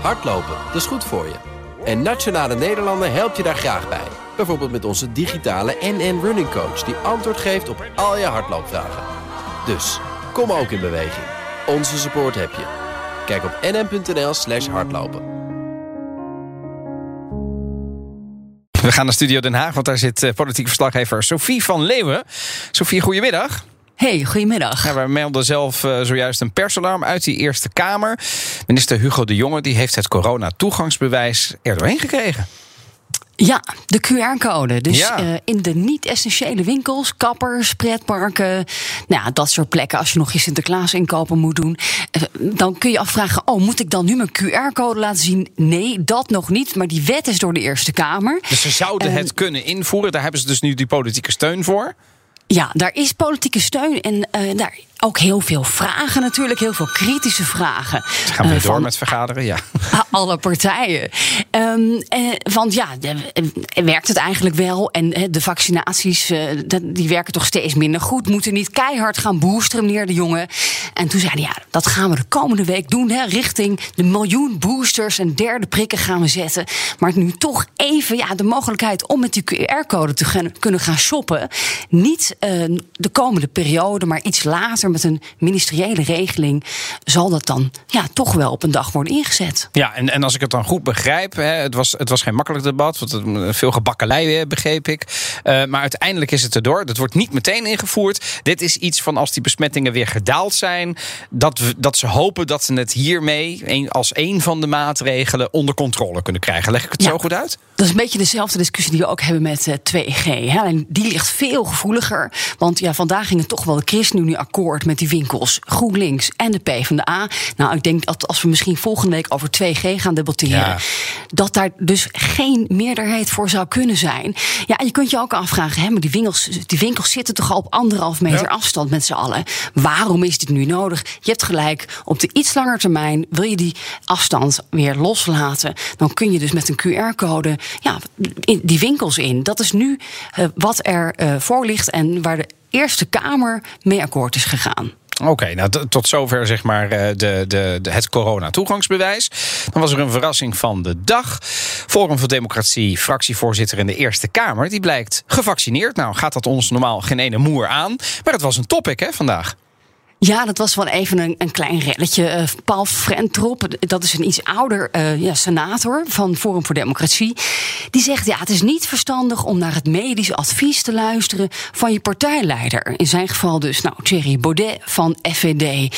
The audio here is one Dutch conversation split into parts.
Hardlopen, dat is goed voor je. En Nationale Nederlanden helpt je daar graag bij. Bijvoorbeeld met onze digitale NN Running Coach... die antwoord geeft op al je hardloopvragen. Dus, kom ook in beweging. Onze support heb je. Kijk op nn.nl slash hardlopen. We gaan naar Studio Den Haag, want daar zit uh, politiek verslaggever Sophie van Leeuwen. Sophie, goedemiddag. Hey, goedemiddag. Ja, we melden zelf uh, zojuist een persalarm uit die Eerste Kamer. Minister Hugo de Jonge die heeft het corona-toegangsbewijs er doorheen gekregen. Ja, de QR-code. Dus ja. uh, in de niet-essentiële winkels, kappers, pretparken, nou, dat soort plekken. Als je nog je Sinterklaas inkopen moet doen, uh, dan kun je afvragen: oh, moet ik dan nu mijn QR-code laten zien? Nee, dat nog niet. Maar die wet is door de Eerste Kamer. Dus ze zouden uh, het kunnen invoeren. Daar hebben ze dus nu die politieke steun voor. Ja, daar is politieke steun en uh, daar ook heel veel vragen natuurlijk, heel veel kritische vragen. Ze gaan weer uh, door met vergaderen, ja. Alle partijen. Um, uh, want ja, de, werkt het eigenlijk wel? En de vaccinaties, die werken toch steeds minder goed. Moeten niet keihard gaan boosteren, meneer de Jonge. En toen zeiden ja, dat gaan we de komende week doen. Hè, richting de miljoen boosters en derde prikken gaan we zetten. Maar nu toch even ja, de mogelijkheid om met die QR-code te gaan, kunnen gaan shoppen. Niet de komende periode, maar iets later met een ministeriële regeling zal dat dan ja, toch wel op een dag worden ingezet. Ja, en, en als ik het dan goed begrijp, hè, het, was, het was geen makkelijk debat, want het, veel gebakkelei begreep ik. Uh, maar uiteindelijk is het erdoor. Dat wordt niet meteen ingevoerd. Dit is iets van als die besmettingen weer gedaald zijn, dat, we, dat ze hopen dat ze het hiermee als een van de maatregelen onder controle kunnen krijgen. Leg ik het ja, zo goed uit? Dat is een beetje dezelfde discussie die we ook hebben met uh, 2G. Hè. En die ligt veel gevoeliger. Want ja, vandaag ging het toch wel de ChristenUnie akkoord met die winkels. GroenLinks en de PvdA. Nou, ik denk dat als we misschien volgende week over 2G gaan debatteren, ja. dat daar dus geen meerderheid voor zou kunnen zijn. Ja, je kunt je ook afvragen, hè, maar die winkels, die winkels zitten toch al op anderhalf meter ja. afstand met z'n allen. Waarom is dit nu nodig? Je hebt gelijk, op de iets langer termijn wil je die afstand weer loslaten. Dan kun je dus met een QR-code ja, die winkels in. Dat is nu uh, wat er uh, voor ligt en waar de Eerste Kamer mee akkoord is gegaan. Oké, nou tot zover zeg maar de, de, de, het corona-toegangsbewijs. Dan was er een verrassing van de dag. Forum voor Democratie, fractievoorzitter in de Eerste Kamer, die blijkt gevaccineerd. Nou gaat dat ons normaal geen ene moer aan, maar het was een topic hè vandaag. Ja, dat was wel even een, een klein relletje. Uh, Paul Frentrop, dat is een iets ouder uh, ja, senator van Forum voor Democratie. Die zegt, ja, het is niet verstandig om naar het medisch advies te luisteren van je partijleider. In zijn geval dus, nou, Thierry Baudet van FVD.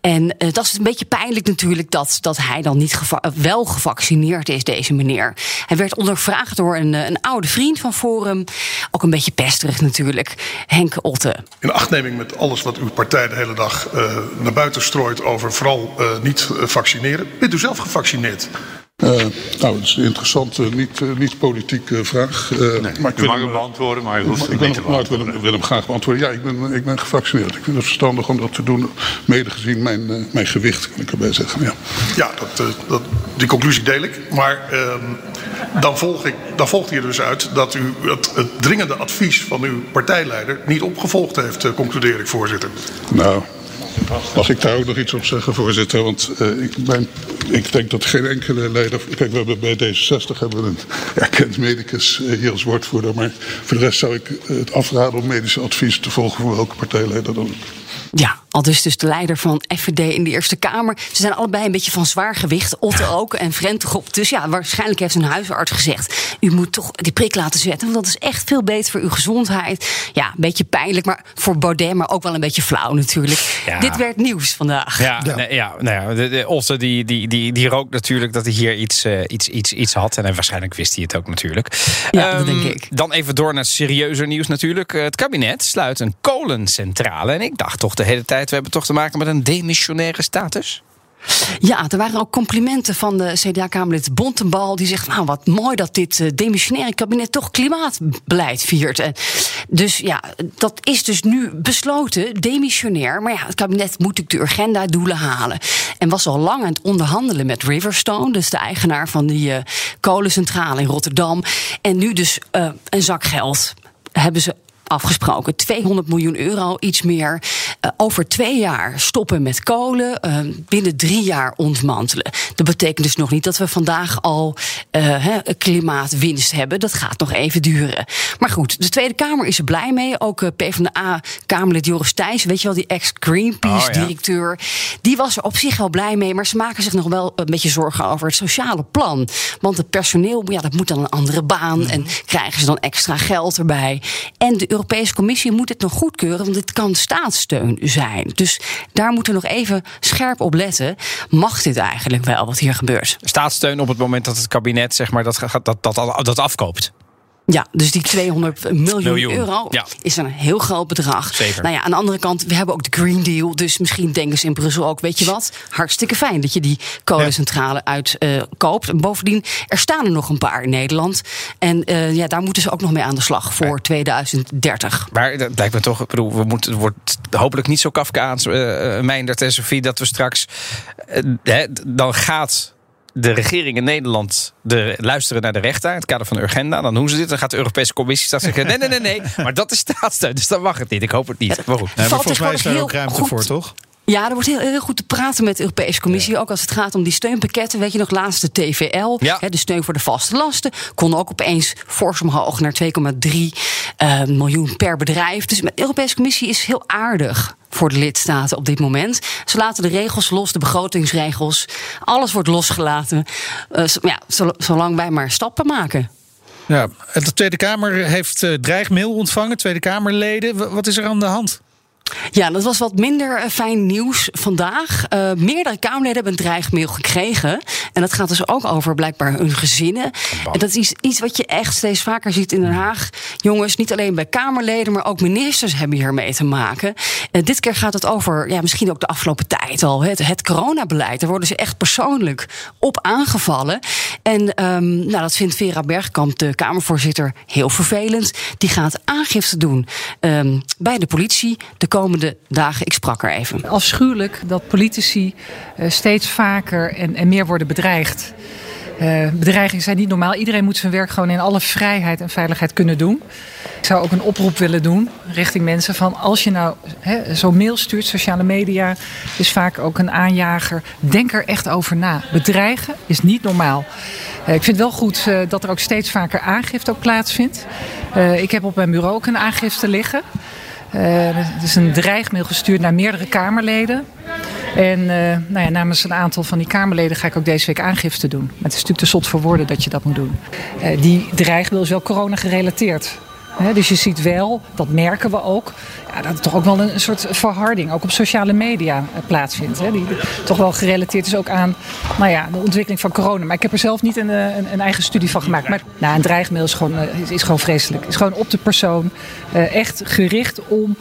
En uh, dat is een beetje pijnlijk natuurlijk dat, dat hij dan niet wel gevaccineerd is, deze meneer. Hij werd ondervraagd door een, een oude vriend van Forum. Ook een beetje pesterig natuurlijk, Henk Otte. In achtneming met alles wat uw partij de hele dag dag uh, naar buiten strooit over vooral uh, niet vaccineren. Bent u zelf gevaccineerd? Uh, nou, dat is een interessante, niet, uh, niet politieke vraag. Uh, nee, maar ik u mag hem beantwoorden, maar u hoeft het niet te beantwoorden. Ik wil, wil hem graag beantwoorden. Ja, ik ben, ik ben gevaccineerd. Ik vind het verstandig om dat te doen, mede gezien mijn, mijn gewicht, kan ik erbij zeggen. Ja, ja dat, dat, die conclusie deel ik. Maar ehm, dan, volg ik, dan volgt hier dus uit dat u het, het dringende advies van uw partijleider niet opgevolgd heeft, concludeer ik, voorzitter. Nou, Mag ik daar ook nog iets op zeggen, voorzitter? Want uh, ik, ben, ik denk dat geen enkele leider... Kijk, we hebben bij D66 hebben we een erkend medicus uh, hier als woordvoerder. Maar voor de rest zou ik het afraden om medische advies te volgen... voor welke partijleider dan ook. Ja, al dus, dus de leider van FVD in de Eerste Kamer. Ze zijn allebei een beetje van zwaar gewicht. Otte ook en Frentrop. Dus ja, waarschijnlijk heeft een huisarts gezegd... u moet toch die prik laten zetten, want dat is echt veel beter voor uw gezondheid. Ja, een beetje pijnlijk, maar voor Baudet, maar ook wel een beetje flauw natuurlijk. Ja. Dit werd nieuws vandaag. Ja, ja. Nee, ja nou ja, de, de Otte die, die, die, die rookt natuurlijk dat hij hier iets, uh, iets, iets, iets had. En waarschijnlijk wist hij het ook natuurlijk. Ja, um, dat denk ik. Dan even door naar serieuzer nieuws natuurlijk. Het kabinet sluit een kolencentrale. En ik dacht toch de hele tijd we hebben toch te maken met een demissionaire status? Ja, er waren ook complimenten van de CDA-Kamerlid Bontenbal. Die zegt, nou wat mooi dat dit uh, demissionaire kabinet toch klimaatbeleid viert. Dus ja, dat is dus nu besloten, demissionair. Maar ja, het kabinet moet natuurlijk de agenda-doelen halen. En was al lang aan het onderhandelen met Riverstone, dus de eigenaar van die uh, kolencentrale in Rotterdam. En nu dus uh, een zak geld hebben ze afgesproken. 200 miljoen euro, iets meer. Uh, over twee jaar stoppen met kolen. Uh, binnen drie jaar ontmantelen. Dat betekent dus nog niet dat we vandaag al uh, klimaatwinst hebben. Dat gaat nog even duren. Maar goed, de Tweede Kamer is er blij mee. Ook PvdA-Kamerlid Joris Thijs, weet je wel, die ex-Greenpeace-directeur. Oh, ja. Die was er op zich wel blij mee. Maar ze maken zich nog wel een beetje zorgen over het sociale plan. Want het personeel, ja, dat moet dan een andere baan. Mm -hmm. En krijgen ze dan extra geld erbij. En de Europese Commissie moet dit nog goedkeuren, want dit kan staatssteun zijn. Dus daar moeten we nog even scherp op letten. Mag dit eigenlijk wel, wat hier gebeurt? Staatssteun op het moment dat het kabinet zeg maar, dat, dat, dat, dat, dat afkoopt. Ja, dus die 200 miljoen, miljoen. euro ja. is een heel groot bedrag. Zeker. Nou ja, aan de andere kant, we hebben ook de Green Deal. Dus misschien denken ze in Brussel ook, weet je wat? Hartstikke fijn dat je die kolencentrale ja. uitkoopt. Uh, en bovendien, er staan er nog een paar in Nederland. En uh, ja, daar moeten ze ook nog mee aan de slag voor ja. 2030. Maar dat lijkt me toch, ik bedoel, we moeten, het wordt hopelijk niet zo Kafkaans, uh, Meindert en Sofie, dat we straks, dan gaat de regering in Nederland de, luisteren naar de rechter in het kader van de agenda. Dan doen ze dit. Dan gaat de Europese Commissie straks zeggen: nee, nee, nee, nee. Maar dat is staatssteun, dus dan mag het niet. Ik hoop het niet. Maar goed. Nee, maar volgens mij is daar ook ruimte goed. voor, toch? Ja, er wordt heel, heel, goed te praten met de Europese Commissie. Ja. Ook als het gaat om die steunpakketten. Weet je nog, laatst de TVL, ja. hè, de steun voor de vaste lasten. Kon ook opeens fors omhoog naar 2,3 uh, miljoen per bedrijf. Dus de Europese Commissie is heel aardig voor de lidstaten op dit moment. Ze laten de regels los, de begrotingsregels. Alles wordt losgelaten. Uh, ja, zolang wij maar stappen maken. Ja, de Tweede Kamer heeft uh, dreigmail ontvangen, Tweede Kamerleden. Wat is er aan de hand? Ja, dat was wat minder fijn nieuws vandaag. Uh, meerdere Kamerleden hebben een dreigmail gekregen. En dat gaat dus ook over blijkbaar hun gezinnen. En dat is iets wat je echt steeds vaker ziet in Den Haag. Jongens, niet alleen bij Kamerleden, maar ook ministers hebben hiermee te maken. Uh, dit keer gaat het over, ja, misschien ook de afgelopen tijd al, het, het coronabeleid. Daar worden ze echt persoonlijk op aangevallen. En um, nou, dat vindt Vera Bergkamp, de Kamervoorzitter, heel vervelend. Die gaat aangifte doen um, bij de politie. De komende dagen. Ik sprak er even. Afschuwelijk dat politici uh, steeds vaker en, en, meer worden bedreigd. Uh, bedreigingen zijn niet normaal. Iedereen moet zijn werk gewoon in alle vrijheid en veiligheid kunnen doen. Ik zou ook een oproep willen doen richting mensen van als je nou zo'n mail stuurt, sociale media is vaak ook een aanjager. Denk er echt over na. Bedreigen is niet normaal. Uh, ik vind wel goed uh, dat er ook steeds vaker aangifte ook plaatsvindt. Ik heb op mijn bureau ook een aangifte liggen. Het is een dreigmail gestuurd naar meerdere Kamerleden. En uh, nou ja, namens een aantal van die Kamerleden ga ik ook deze week aangifte doen. Het is natuurlijk te zot voor woorden dat je dat moet doen. Uh, die dreigmail is wel corona gerelateerd. Dus je ziet wel, dat merken we ook, ja, dat er toch ook wel een, soort verharding ook op sociale media uh, plaatsvindt. Die toch wel gerelateerd is ook aan nou ja, de ontwikkeling van corona. Maar ik heb er zelf niet een, een, een eigen studie van gemaakt. Maar nou, een dreigmail is gewoon, uh, is, is, gewoon vreselijk. is gewoon op de persoon. Echt gericht om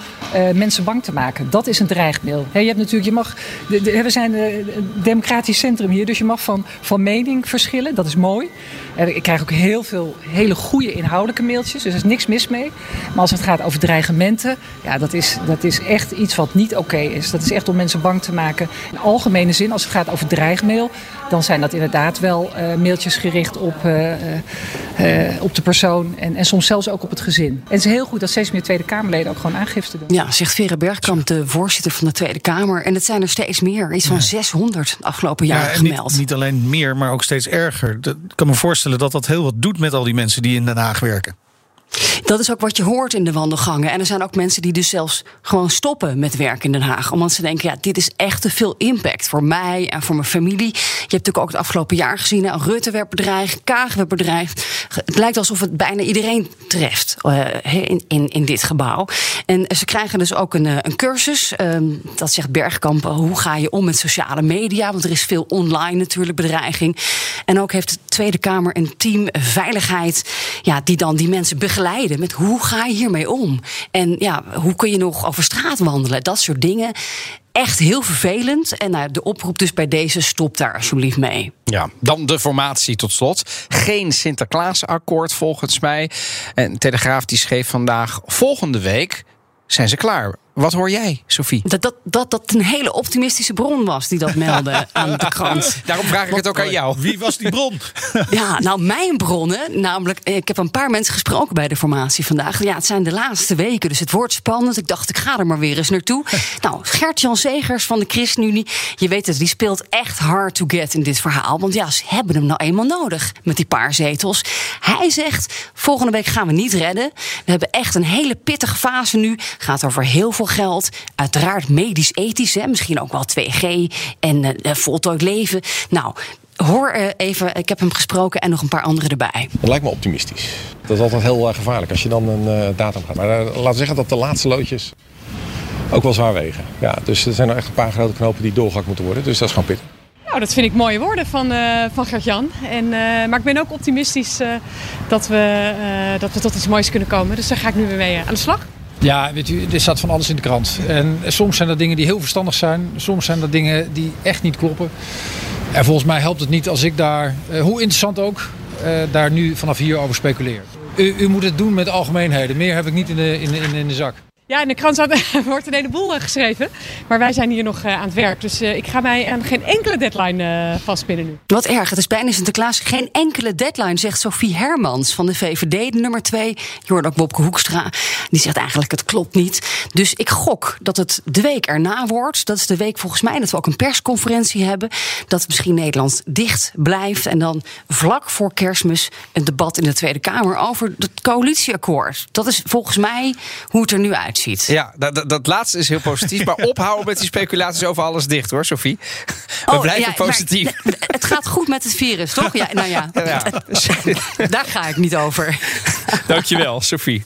mensen bang te maken. Dat is een dreigmail. Je hebt natuurlijk, je mag, we zijn een democratisch centrum hier, dus je mag van, van mening verschillen. Dat is mooi. ik krijg ook heel veel hele goede inhoudelijke mailtjes, dus er is niks mis mee. Maar als het gaat over dreigementen, ja, dat is, dat is echt iets wat niet oké okay is. Dat is echt om mensen bang te maken. In algemene zin, als het gaat over dreigmail, dan zijn dat inderdaad wel uh, mailtjes gericht op, uh, uh, op de persoon en, en soms zelfs ook op het gezin. En het is heel goed dat steeds meer Tweede Kamerleden ook gewoon aangifte doen. Ja, zegt Vera Bergkamp, de voorzitter van de Tweede Kamer. En het zijn er steeds meer. Iets van ja. 600 de afgelopen jaar ja, gemeld. Niet, niet alleen meer, maar ook steeds erger. Ik kan me voorstellen dat dat heel wat doet met al die mensen die in Den Haag werken. Dat is ook wat je hoort in de wandelgangen. En er zijn ook mensen die dus zelfs gewoon stoppen met werk in Den Haag. Omdat ze denken, ja, dit is echt te veel impact voor mij en voor mijn familie. Je hebt natuurlijk ook het afgelopen jaar gezien, hè, Rutte werd bedreigd, Kaag werd bedreigd. Het lijkt alsof het bijna iedereen treft uh, in, in, in dit gebouw. En ze krijgen dus ook een, een cursus. Um, dat zegt Bergkamp, hoe ga je om met sociale media? Want er is veel online natuurlijk bedreiging. En ook heeft de Tweede Kamer een team veiligheid, ja, die dan die mensen met hoe ga je hiermee om? En ja, hoe kun je nog over straat wandelen? Dat soort dingen. Echt heel vervelend. En nou, de oproep dus bij deze, stop daar alsjeblieft mee. Ja, dan de formatie tot slot. Geen Sinterklaasakkoord volgens mij. En Telegraaf die schreef vandaag, volgende week zijn ze klaar Wat hoor jij, Sophie? Dat dat, dat dat een hele optimistische bron was die dat meldde aan de krant. Daarom vraag ik het ook aan jou. Wie was die bron? Ja, nou, mijn bronnen, namelijk, ik heb een paar mensen gesproken bij de formatie vandaag. Ja, het zijn de laatste weken, dus het wordt spannend. Ik dacht, ik ga er maar weer eens naartoe. Nou, Gert-Jan Zegers van de ChristenUnie, je weet het, die speelt echt hard to get in dit verhaal. Want ja, ze hebben hem nou eenmaal nodig met die paar zetels. Hij zegt, volgende week gaan we niet redden. We hebben echt een hele pittige fase nu. Gaat over heel veel geld. Uiteraard medisch-ethisch, misschien ook wel 2G en uh, voltooid leven. Nou, hoor uh, even, ik heb hem gesproken en nog een paar anderen erbij. Dat lijkt me optimistisch. Dat is altijd heel uh, gevaarlijk als je dan een uh, datum gaat. Maar laten we zeggen dat de laatste loodjes ook wel zwaar wegen. Ja, dus er zijn nog echt een paar grote knopen die doorgehakt moeten worden. Dus dat is gewoon pittig. Nou, dat vind ik mooie woorden van, uh, van Gert-Jan. En, uh, maar ik ben ook optimistisch uh, dat, we, dat we tot iets moois kunnen komen. Dus daar ga ik nu weer mee aan de slag. Ja, weet u, er staat van alles in de krant. En soms zijn dat dingen die heel verstandig zijn. Soms zijn dat dingen die echt niet kloppen. En volgens mij helpt het niet als ik daar, hoe interessant ook, daar nu vanaf hier over speculeer. U, u moet het doen met algemeenheden. Meer heb ik niet in de, in, in, in de zak. Ja, in de krant wordt een heleboel geschreven. Maar wij zijn hier nog aan het werk. Dus ik ga mij aan geen enkele deadline vastpinnen nu. Wat erg, het is bijna Sinterklaas. Geen enkele deadline, zegt Sophie Hermans van de VVD, nummer 2. Je ook Bobke Hoekstra. Die zegt eigenlijk, het klopt niet. Dus ik gok dat het de week erna wordt. Dat is de week volgens mij dat we ook een persconferentie hebben. Dat misschien Nederland dicht blijft. En dan vlak voor kerstmis een debat in de Tweede Kamer over het coalitieakkoord. Dat is volgens mij hoe het er nu uitziet. Ja, dat, dat, dat, laatste is heel positief. Maar ophouden met die speculaties over alles dicht hoor, Sophie. We oh, blijven ja, positief. het gaat goed met het virus, toch? Ja, nou ja. ja. Daar ga ik niet over. Dankjewel, Sophie.